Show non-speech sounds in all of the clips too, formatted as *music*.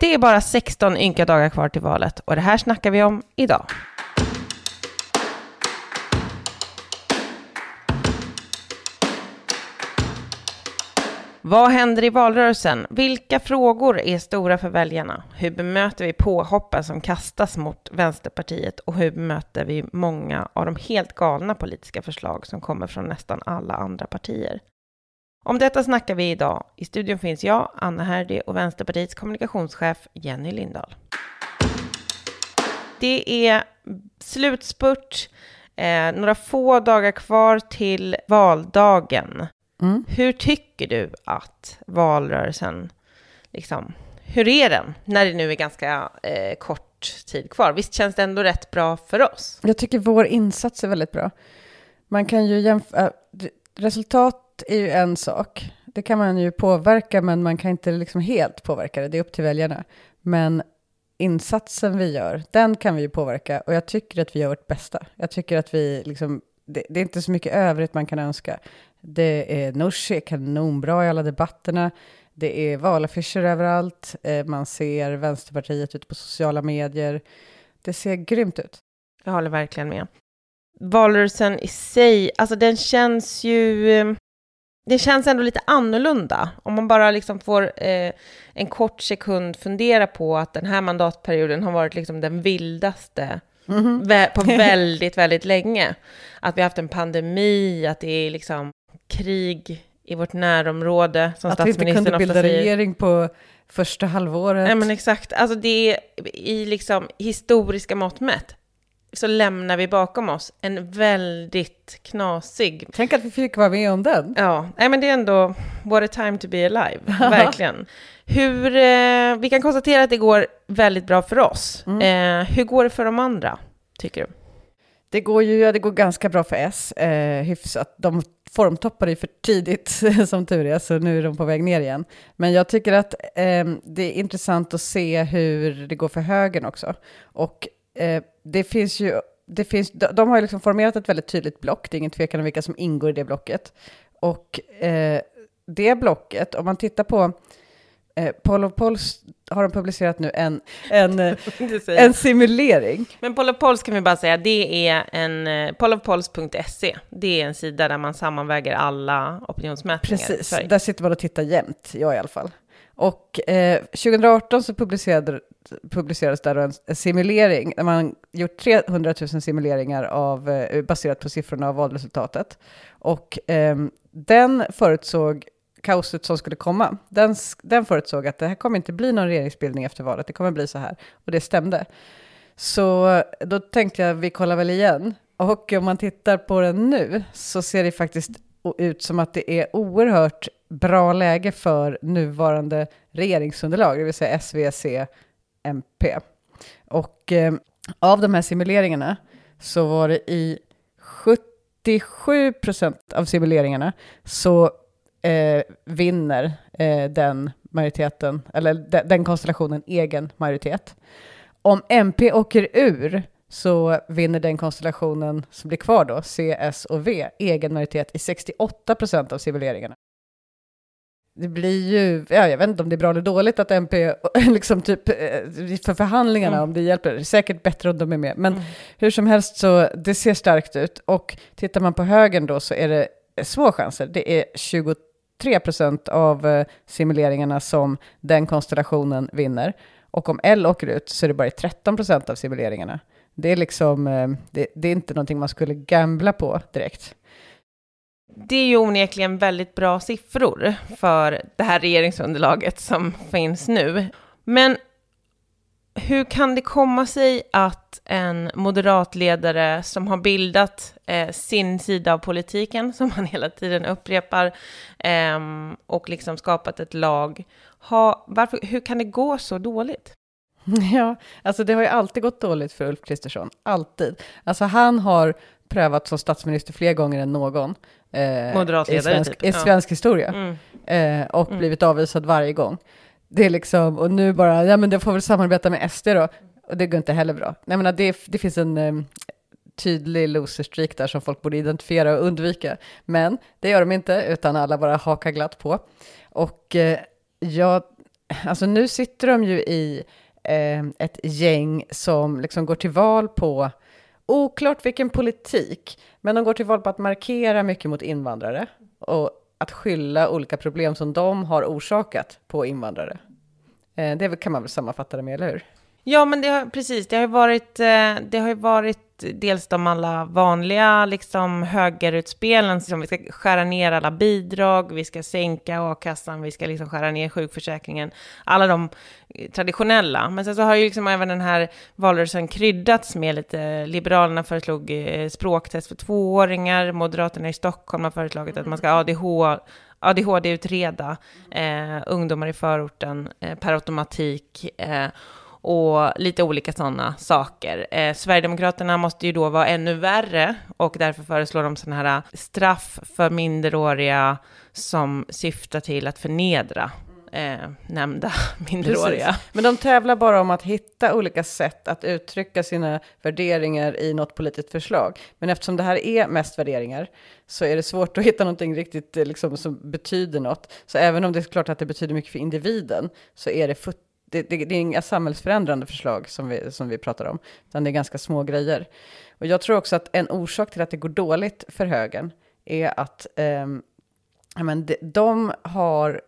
Det är bara 16 ynka dagar kvar till valet och det här snackar vi om idag. Vad händer i valrörelsen? Vilka frågor är stora för väljarna? Hur bemöter vi påhoppen som kastas mot Vänsterpartiet och hur bemöter vi många av de helt galna politiska förslag som kommer från nästan alla andra partier? Om detta snackar vi idag. I studion finns jag, Anna Herdy och Vänsterpartiets kommunikationschef Jenny Lindahl. Det är slutspurt, eh, några få dagar kvar till valdagen. Mm. Hur tycker du att valrörelsen, liksom, hur är den när det nu är ganska eh, kort tid kvar? Visst känns det ändå rätt bra för oss? Jag tycker vår insats är väldigt bra. Man kan ju jämföra, äh, resultat är ju en sak. Det kan man ju påverka, men man kan inte liksom helt påverka det. Det är upp till väljarna. Men insatsen vi gör, den kan vi ju påverka. Och jag tycker att vi gör vårt bästa. Jag tycker att vi liksom, det, det är inte så mycket övrigt man kan önska. Det är Nooshi kanonbra i alla debatterna. Det är valaffischer överallt. Eh, man ser Vänsterpartiet ute på sociala medier. Det ser grymt ut. Jag håller verkligen med. Valrörelsen i sig, alltså den känns ju... Eh, det känns ändå lite annorlunda. Om man bara liksom får eh, en kort sekund fundera på att den här mandatperioden har varit liksom den vildaste mm -hmm. på *laughs* väldigt, väldigt länge. Att vi har haft en pandemi, att det är liksom krig i vårt närområde, som att statsministern ofta säger. Att vi inte kunde bilda säger. regering på första halvåret. Nej, men exakt. Alltså det är i liksom historiska mått mätt så lämnar vi bakom oss en väldigt knasig... Tänk att vi fick vara med om den. Ja, nej men det är ändå what a time to be alive, *laughs* verkligen. Hur, eh, vi kan konstatera att det går väldigt bra för oss. Mm. Eh, hur går det för de andra, tycker du? Det går ju ja, det går ganska bra för S, eh, hyfsat. De formtoppade ju för tidigt, *laughs* som tur är, så nu är de på väg ner igen. Men jag tycker att eh, det är intressant att se hur det går för högern också. Och eh, det finns ju, det finns, de, de har ju liksom formerat ett väldigt tydligt block, det är ingen tvekan om vilka som ingår i det blocket. Och eh, det blocket, om man tittar på Eh, Paul of Pols har de publicerat nu en, en, eh, *laughs* en simulering. Men Paul of Pols kan vi bara säga, det är en, eh, paulofpols.se, det är en sida där man sammanväger alla opinionsmätningar. Precis, där sitter man och tittar jämt, jag i alla fall. Och eh, 2018 så publicerade, publicerades där en, en simulering, där man gjort 300 000 simuleringar av, eh, baserat på siffrorna av valresultatet. Och eh, den förutsåg kaoset som skulle komma, den, den förutsåg att det här kommer inte bli någon regeringsbildning efter valet, det kommer bli så här. Och det stämde. Så då tänkte jag, vi kollar väl igen. Och om man tittar på den nu så ser det faktiskt och ut som att det är oerhört bra läge för nuvarande regeringsunderlag, det vill säga SVC, C, MP. Och eh, av de här simuleringarna så var det i 77 procent av simuleringarna så eh, vinner eh, den majoriteten, eller de, den konstellationen egen majoritet. Om MP åker ur så vinner den konstellationen som blir kvar då, C, S och V, egen majoritet i 68 procent av simuleringarna. Det blir ju, ja, jag vet inte om det är bra eller dåligt att MP, *laughs* liksom typ eh, för förhandlingarna, mm. om det hjälper, det är säkert bättre om de är med. Men mm. hur som helst så, det ser starkt ut. Och tittar man på högen då så är det små chanser. Det är 23 3 procent av eh, simuleringarna som den konstellationen vinner. Och om L åker ut så är det bara 13 procent av simuleringarna. Det är liksom, eh, det, det, är inte någonting man skulle gambla på direkt. Det är ju onekligen väldigt bra siffror för det här regeringsunderlaget som finns nu. Men hur kan det komma sig att en moderatledare som har bildat eh, sin sida av politiken, som han hela tiden upprepar, eh, och liksom skapat ett lag, ha, varför, hur kan det gå så dåligt? *laughs* Ja, alltså det har ju alltid gått dåligt för Ulf Kristersson, alltid. Alltså han har prövat som statsminister fler gånger än någon eh, i svensk, typ. i svensk ja. historia mm. eh, och mm. blivit avvisad varje gång. Det är liksom, och nu bara, ja men det får väl samarbeta med SD då. Och det går inte heller bra. Jag menar, det, det finns en um, tydlig loser streak där som folk borde identifiera och undvika. Men det gör de inte, utan alla bara hakar glatt på. Och uh, jag, alltså nu sitter de ju i eh, ett gäng som liksom går till val på, oklart vilken politik, men de går till val på att markera mycket mot invandrare och att skylla olika problem som de har orsakat på invandrare. Eh, det kan man väl sammanfatta det med, eller hur? Ja, men det har, precis, det har ju varit, eh, det har varit dels de alla vanliga liksom, högerutspelen, som vi ska skära ner alla bidrag, vi ska sänka a-kassan, vi ska liksom skära ner sjukförsäkringen, alla de traditionella. Men sen så har ju liksom även den här valrörelsen kryddats med lite, Liberalerna föreslog eh, språktest för tvååringar, Moderaterna i Stockholm har föreslagit att man ska ADH ADHD-utreda eh, ungdomar i förorten eh, per automatik. Eh, och lite olika sådana saker. Eh, Sverigedemokraterna måste ju då vara ännu värre och därför föreslår de sådana här straff för minderåriga som syftar till att förnedra eh, nämnda *laughs* minderåriga. Precis. Men de tävlar bara om att hitta olika sätt att uttrycka sina värderingar i något politiskt förslag. Men eftersom det här är mest värderingar så är det svårt att *laughs* hitta någonting riktigt eh, liksom, som betyder något. Så även om det är klart att det betyder mycket för individen så är det futtigt det, det, det, är inga samhällsförändrande förslag som vi, som vi pratar om, utan det är ganska små grejer. Och jag tror också att en orsak till att det går dåligt för högern är att eh, men de, de har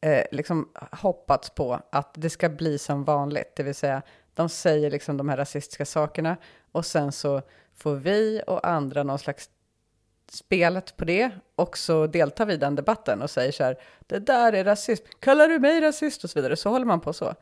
eh, liksom hoppats på att det ska bli som vanligt, det vill säga de säger liksom de här rasistiska sakerna och sen så får vi och andra någon slags spelet på det och så deltar vi i den debatten och säger så här, det där är rasism, kallar du mig rasist och så vidare, så håller man på så.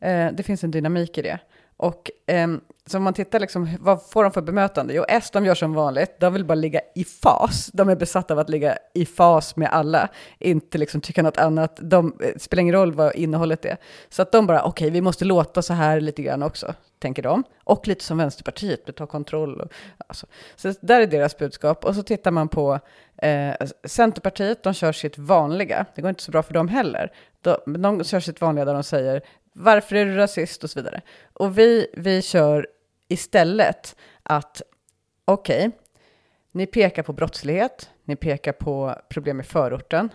Eh, det finns en dynamik i det. Och eh, så om man tittar, liksom, vad får de för bemötande? Jo, S, de gör som vanligt, de vill bara ligga i fas. De är besatta av att ligga i fas med alla, inte liksom tycka något annat. De, det spelar ingen roll vad innehållet är. Så att de bara, okej, okay, vi måste låta så här lite grann också, tänker de. Och lite som Vänsterpartiet, ta kontroll. Och, alltså. Så där är deras budskap. Och så tittar man på eh, alltså, Centerpartiet, de kör sitt vanliga. Det går inte så bra för dem heller. De, de kör sitt vanliga där de säger, varför är du rasist och så vidare. Och vi, vi kör istället att, okej, okay, ni pekar på brottslighet, ni pekar på problem i förorten.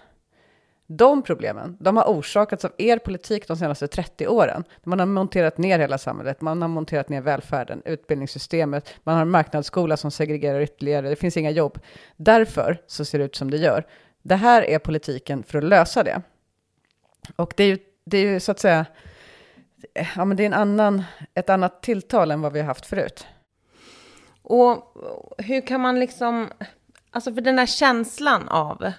De problemen, de har orsakats av er politik de senaste 30 åren. Man har monterat ner hela samhället, man har monterat ner välfärden, utbildningssystemet, man har en marknadsskola som segregerar ytterligare, det finns inga jobb. Därför så ser det ut som det gör. Det här är politiken för att lösa det. Och det är ju, det är ju så att säga, ja, men det är en annan, ett annat tilltal än vad vi har haft förut. Och hur kan man liksom, alltså för den här känslan av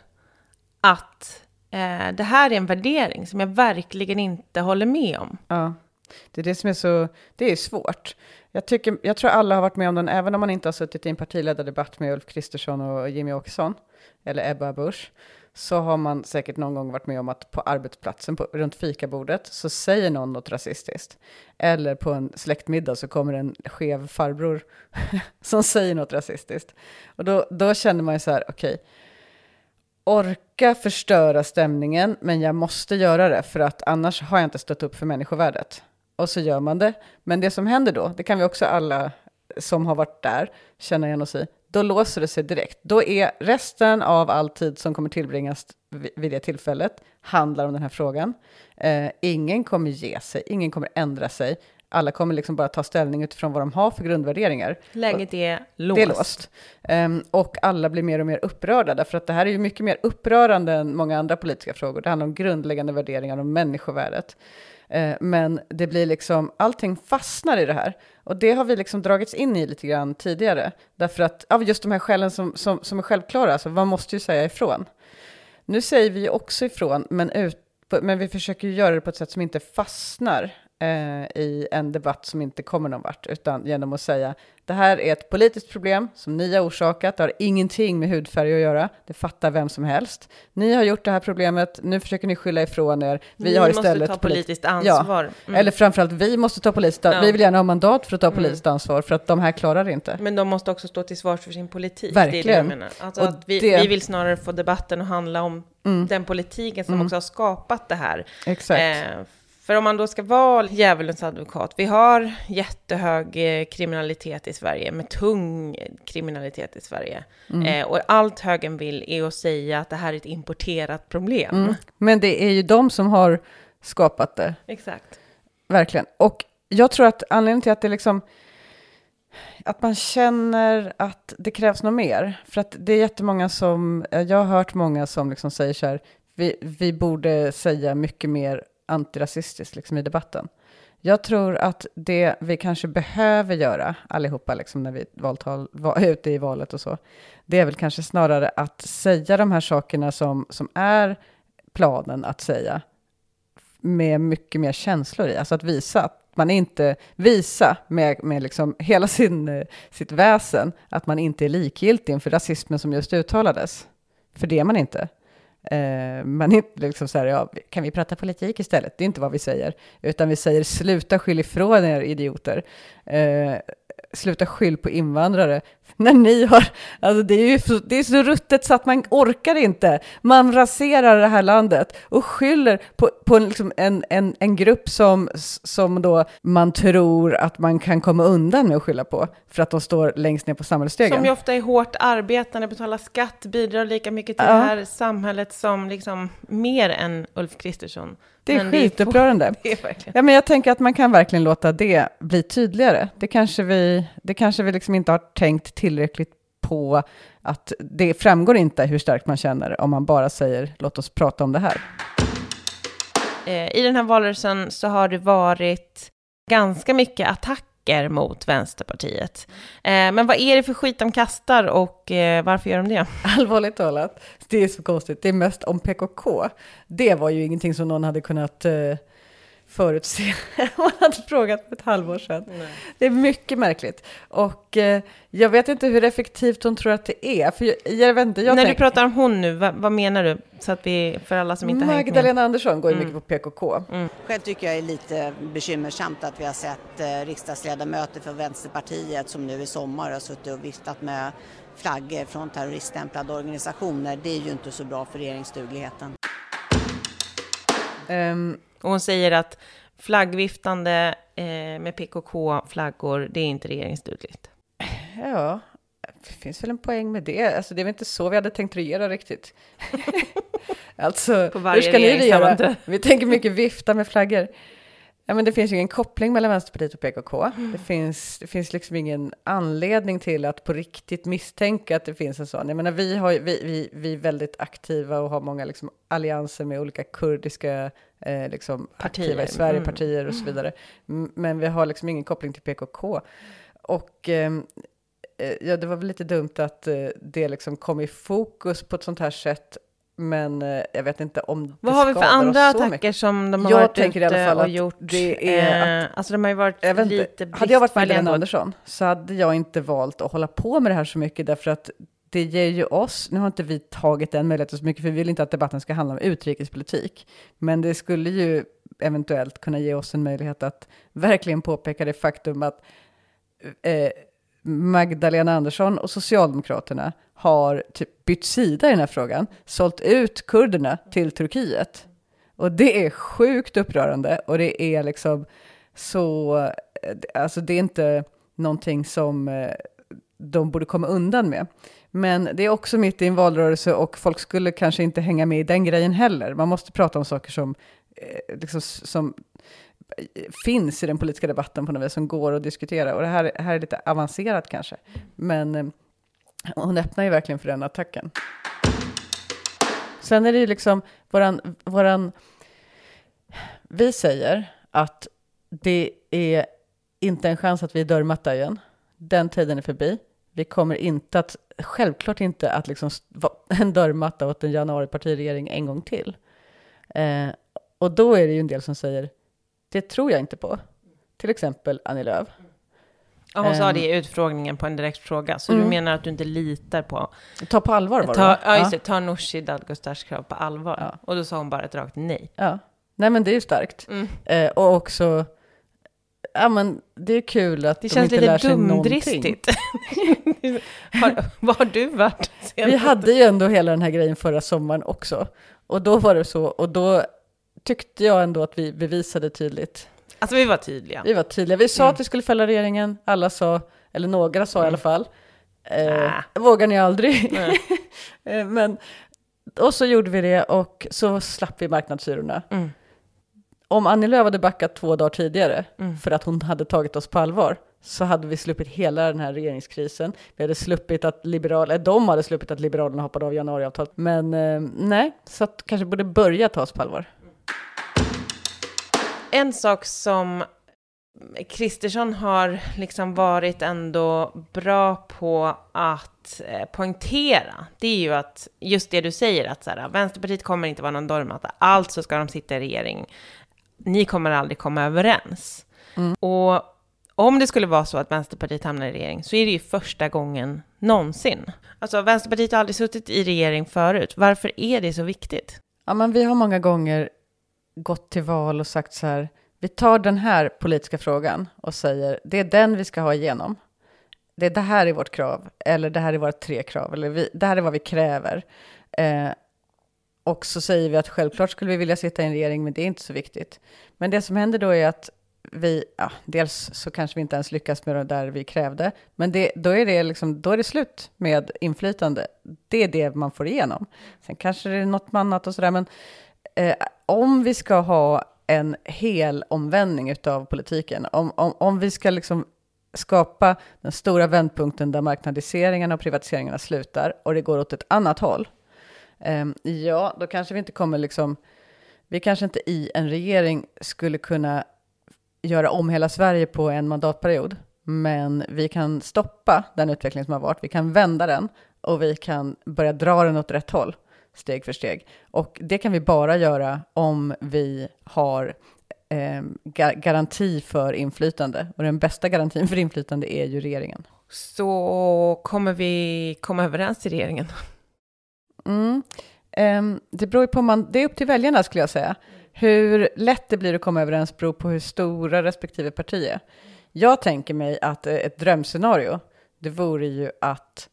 att eh, det här är en värdering som jag verkligen inte håller med om. Ja, det är det som är så, det är svårt. Jag, tycker, jag tror alla har varit med om den, även om man inte har suttit i en partiledardebatt med Ulf Kristersson och Jimmy Åkesson, eller Ebba Busch så har man säkert någon gång varit med om att på arbetsplatsen, på, runt fikabordet, så säger någon något rasistiskt. Eller på en släktmiddag så kommer en skev farbror *laughs* som säger något rasistiskt. Och då, då känner man ju så här, okej, okay, orka förstöra stämningen, men jag måste göra det, för att annars har jag inte stött upp för människovärdet. Och så gör man det. Men det som händer då, det kan vi också alla som har varit där känna igen oss i, då låser det sig direkt. Då är resten av all tid som kommer tillbringas vid det tillfället handlar om den här frågan. Eh, ingen kommer ge sig, ingen kommer ändra sig. Alla kommer liksom bara ta ställning utifrån vad de har för grundvärderingar. Läget är låst. Det är låst. Um, och alla blir mer och mer upprörda, därför att det här är ju mycket mer upprörande än många andra politiska frågor. Det handlar om grundläggande värderingar om människovärdet. Uh, men det blir liksom, allting fastnar i det här. Och det har vi liksom dragits in i lite grann tidigare. Därför att av just de här skälen som, som, som är självklara, alltså man måste ju säga ifrån. Nu säger vi också ifrån, men, ut, men vi försöker göra det på ett sätt som inte fastnar eh, i en debatt som inte kommer någon vart, utan genom att säga det här är ett politiskt problem som ni har orsakat, det har ingenting med hudfärg att göra, det fattar vem som helst. Ni har gjort det här problemet, nu försöker ni skylla ifrån er. Vi ni har istället måste ta politiskt ansvar. Ja. Mm. Eller framförallt vi måste ta politiskt ansvar. Ja. Vi vill gärna ha mandat för att ta mm. politiskt ansvar, för att de här klarar det inte. Men de måste också stå till svars för sin politik. Verkligen. Det är det alltså att vi, det... vi vill snarare få debatten att handla om mm. den politiken som mm. också har skapat det här. Exakt. Eh, för om man då ska vara djävulens advokat, vi har jättehög eh, kriminalitet i Sverige, med tung kriminalitet i Sverige. Mm. Eh, och allt högern vill är att säga att det här är ett importerat problem. Mm. Men det är ju de som har skapat det. Exakt. Verkligen. Och jag tror att anledningen till att det liksom att man känner att det krävs något mer. För att det är jättemånga som, jag har hört många som liksom säger så här, vi, vi borde säga mycket mer antirasistiskt liksom i debatten. Jag tror att det vi kanske behöver göra allihopa, liksom när vi valtal, var *laughs* ute i valet och så, det är väl kanske snarare att säga de här sakerna som, som är planen att säga med mycket mer känslor i, alltså att visa att man inte visa med, med liksom hela sin, eh, sitt väsen att man inte är likgiltig inför rasismen som just uttalades. För det är man inte. Eh, man inte liksom så här, ja, kan vi prata politik istället? Det är inte vad vi säger, utan vi säger sluta skyll ifrån er idioter. Eh, sluta skyll på invandrare. *laughs* När ni har, alltså det är ju så, det är så ruttet så att man orkar inte. Man raserar det här landet och skyller på, på liksom en, en, en grupp som, som då man tror att man kan komma undan med att skylla på för att de står längst ner på samhällsstegen. Som ju ofta är hårt arbetande, betalar skatt, bidrar lika mycket till ja. det här samhället som liksom mer än Ulf Kristersson. Det är skitupprörande. *laughs* Ja, men jag tänker att man kan verkligen låta det bli tydligare. Det kanske vi, det kanske vi liksom inte har tänkt tillräckligt på att det framgår inte hur starkt man känner om man bara säger låt oss prata om det här. Eh, I den här valrörelsen så har det varit ganska mycket attack attacker mot Vänsterpartiet. Eh, men vad är det för skit de kastar och eh, varför gör de det? *laughs* Allvarligt talat, det är så konstigt. Det är mest om PKK. Det var ju ingenting som någon hade kunnat förutse *laughs* man hade frågat för ett halvår sedan. Nej. Det är mycket märkligt. Och eh, jag vet inte hur effektivt hon tror att det är. För jag, jag vet inte, jag När tänk... du pratar om hon nu, vad, vad, menar du? Så att vi, för alla som inte Magdalena Andersson går ju mm. mycket på PKK. Mm. Själv tycker jag är lite bekymmersamt att vi har sett eh, riksdagsledamöter för Vänsterpartiet som nu i sommar har suttit och viftat med flaggor från terroriststämplade organisationer. Det är ju inte så bra för regeringsdugligheten. Um, och hon säger att flaggviftande eh, med PKK-flaggor, det är inte regeringsdugligt. Ja, det finns väl en poäng med det. Alltså, det är väl inte så vi hade tänkt regera riktigt. *laughs* alltså, hur ska ni regera? Vi tänker mycket vifta med flaggor. Ja, men det finns ju ingen koppling mellan Vänsterpartiet och PKK. Mm. Det, finns, det finns liksom ingen anledning till att på riktigt misstänka att det finns en sån. Jag menar, vi, har, vi, vi, vi är väldigt aktiva och har många liksom allianser med olika kurdiska eh, liksom aktiva i Sverige, mm. partier och så vidare. Men vi har liksom ingen koppling till PKK. Och ehm, eh, ja, det var väl lite dumt att eh, det liksom kom i fokus på ett sånt här sätt men eh, jag vet inte om det Vad har vi för andra attacker mycket. som de har jag varit tänker ute i alla fall och gjort? Det är att, alltså de har ju varit jag lite bristfälliga. Hade jag varit Magdalena Andersson så hade jag inte valt att hålla på med det här så mycket därför att det ger ju oss, nu har inte vi tagit den möjligheten så mycket för vi vill inte att debatten ska handla om utrikespolitik, men det skulle ju eventuellt kunna ge oss en möjlighet att verkligen påpeka det faktum att eh, Magdalena Andersson och Socialdemokraterna har typ bytt sida i den här frågan, sålt ut kurderna till Turkiet. Och det är sjukt upprörande och det är liksom så, alltså det är inte någonting som eh, de borde komma undan med. Men det är också mitt i en valrörelse och folk skulle kanske inte hänga med i den grejen heller. Man måste prata om saker som, eh, liksom, som finns i den politiska debatten på något vis, som går att diskutera. Och det här, här är lite avancerat kanske. Men eh, hon öppnar ju verkligen för den attacken. Sen är det ju liksom våran, våran... Vi säger att det är inte en chans att vi är dörrmatta igen. Den tiden är förbi. Vi kommer inte att, självklart inte att liksom vara *laughs* en dörrmatta åt en januaripartiregering en gång till. Eh, och då är det ju en del som säger, det tror jag inte på. Till exempel Annie Lööf. Ja, hon sa det i ehm. utfrågningen på en direkt fråga. Så mm. du menar att du inte litar på... Ta på allvar var ta, Ja, just det. Ta Nooshi Dadgostars krav på allvar. Ja. Och då sa hon bara ett rakt nej. Ja. Nej, men det är ju starkt. Mm. Eh, och också... Ja, men det är kul att det de inte lär sig någonting. Det känns lite dumdristigt. vad har du varit? Vi hade ju ändå hela den här grejen förra sommaren också. Och då var det så, och då tyckte jag ändå att vi bevisade tydligt Alltså vi var tydliga. Vi var tydliga. Vi sa mm. att vi skulle fälla regeringen. Alla sa, eller några sa mm. i alla fall. Eh, vågar ni aldrig? *laughs* *laughs* eh, men, och så gjorde vi det och så slapp vi marknadshyrorna. Mm. om Annie Lööf hade backat två dagar tidigare Mm. för att hon hade tagit oss på allvar så hade vi sluppit hela den här regeringskrisen. Vi hade sluppit att Liberalerna, de hade sluppit att Liberalerna hoppade av januariavtalet. Men eh, nej, så att kanske borde börja ta oss på allvar. En sak som Kristersson har liksom varit ändå bra på att eh, poängtera, det är ju att just det du säger att så här, Vänsterpartiet kommer inte vara någon dörrmatta, alltså ska de sitta i regering. Ni kommer aldrig komma överens. Mm. Och om det skulle vara så att Vänsterpartiet hamnar i regering så är det ju första gången någonsin. Alltså Vänsterpartiet har aldrig suttit i regering förut. Varför är det så viktigt? Ja, men vi har många gånger gått till val och sagt så här, vi tar den här politiska frågan och säger, det är den vi ska ha igenom. Det, är det här är vårt krav, eller det här är våra tre krav, eller vi, det här är vad vi kräver. Eh, och så säger vi att självklart skulle vi vilja sitta i en regering, men det är inte så viktigt. Men det som händer då är att vi, ja, dels så kanske vi inte ens lyckas med det där vi krävde, men det, då, är det liksom, då är det slut med inflytande. Det är det man får igenom. Sen kanske det är något annat och sådär, men eh, om vi ska ha en hel omvändning av politiken, om, om, om vi ska liksom skapa den stora vändpunkten där marknadiseringarna och privatiseringarna slutar och det går åt ett annat håll, eh, ja, då kanske vi inte kommer liksom, vi kanske inte i en regering skulle kunna göra om hela Sverige på en mandatperiod, men vi kan stoppa den utveckling som har varit, vi kan vända den och vi kan börja dra den åt rätt håll steg för steg. Och det kan vi bara göra om vi har eh, ga garanti för inflytande. Och den bästa garantin för inflytande är ju regeringen. Så kommer vi komma överens i regeringen? Mm. Eh, det beror ju på, man, det är upp till väljarna skulle jag säga. Hur lätt det blir att komma överens beror på hur stora respektive parti är. Jag tänker mig att eh, ett drömscenario, det vore ju att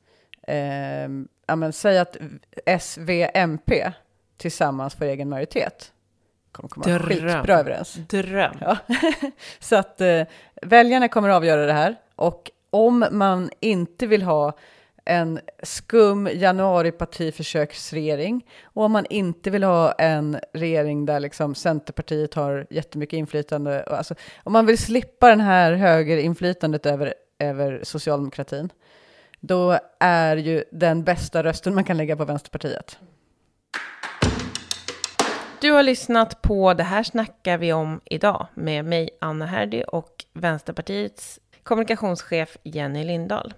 eh, ja, men, säg att S, V, MP tillsammans får egen majoritet. kommer komma Dröm. skitbra överens. Dröm. Ja. *laughs* Så att eh, väljarna kommer att avgöra det här. Och om man inte vill ha en skum januaripartiförsöksregering och om man inte vill ha en regering där liksom Centerpartiet har jättemycket inflytande. Alltså, om man vill slippa den här högerinflytandet över, över socialdemokratin, då är ju den bästa rösten man kan lägga på Vänsterpartiet. Du har lyssnat på Det här snackar vi om idag med mig, Anna Herdy och Vänsterpartiets kommunikationschef Jenny Lindahl.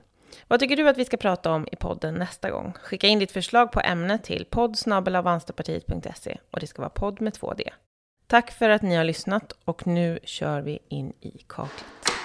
Vad tycker du att vi ska prata om i podden nästa gång? Skicka in ditt förslag på ämne till poddsnabelavansterpartiet.se och det ska vara podd med två D. Tack för att ni har lyssnat och nu kör vi in i kaklet.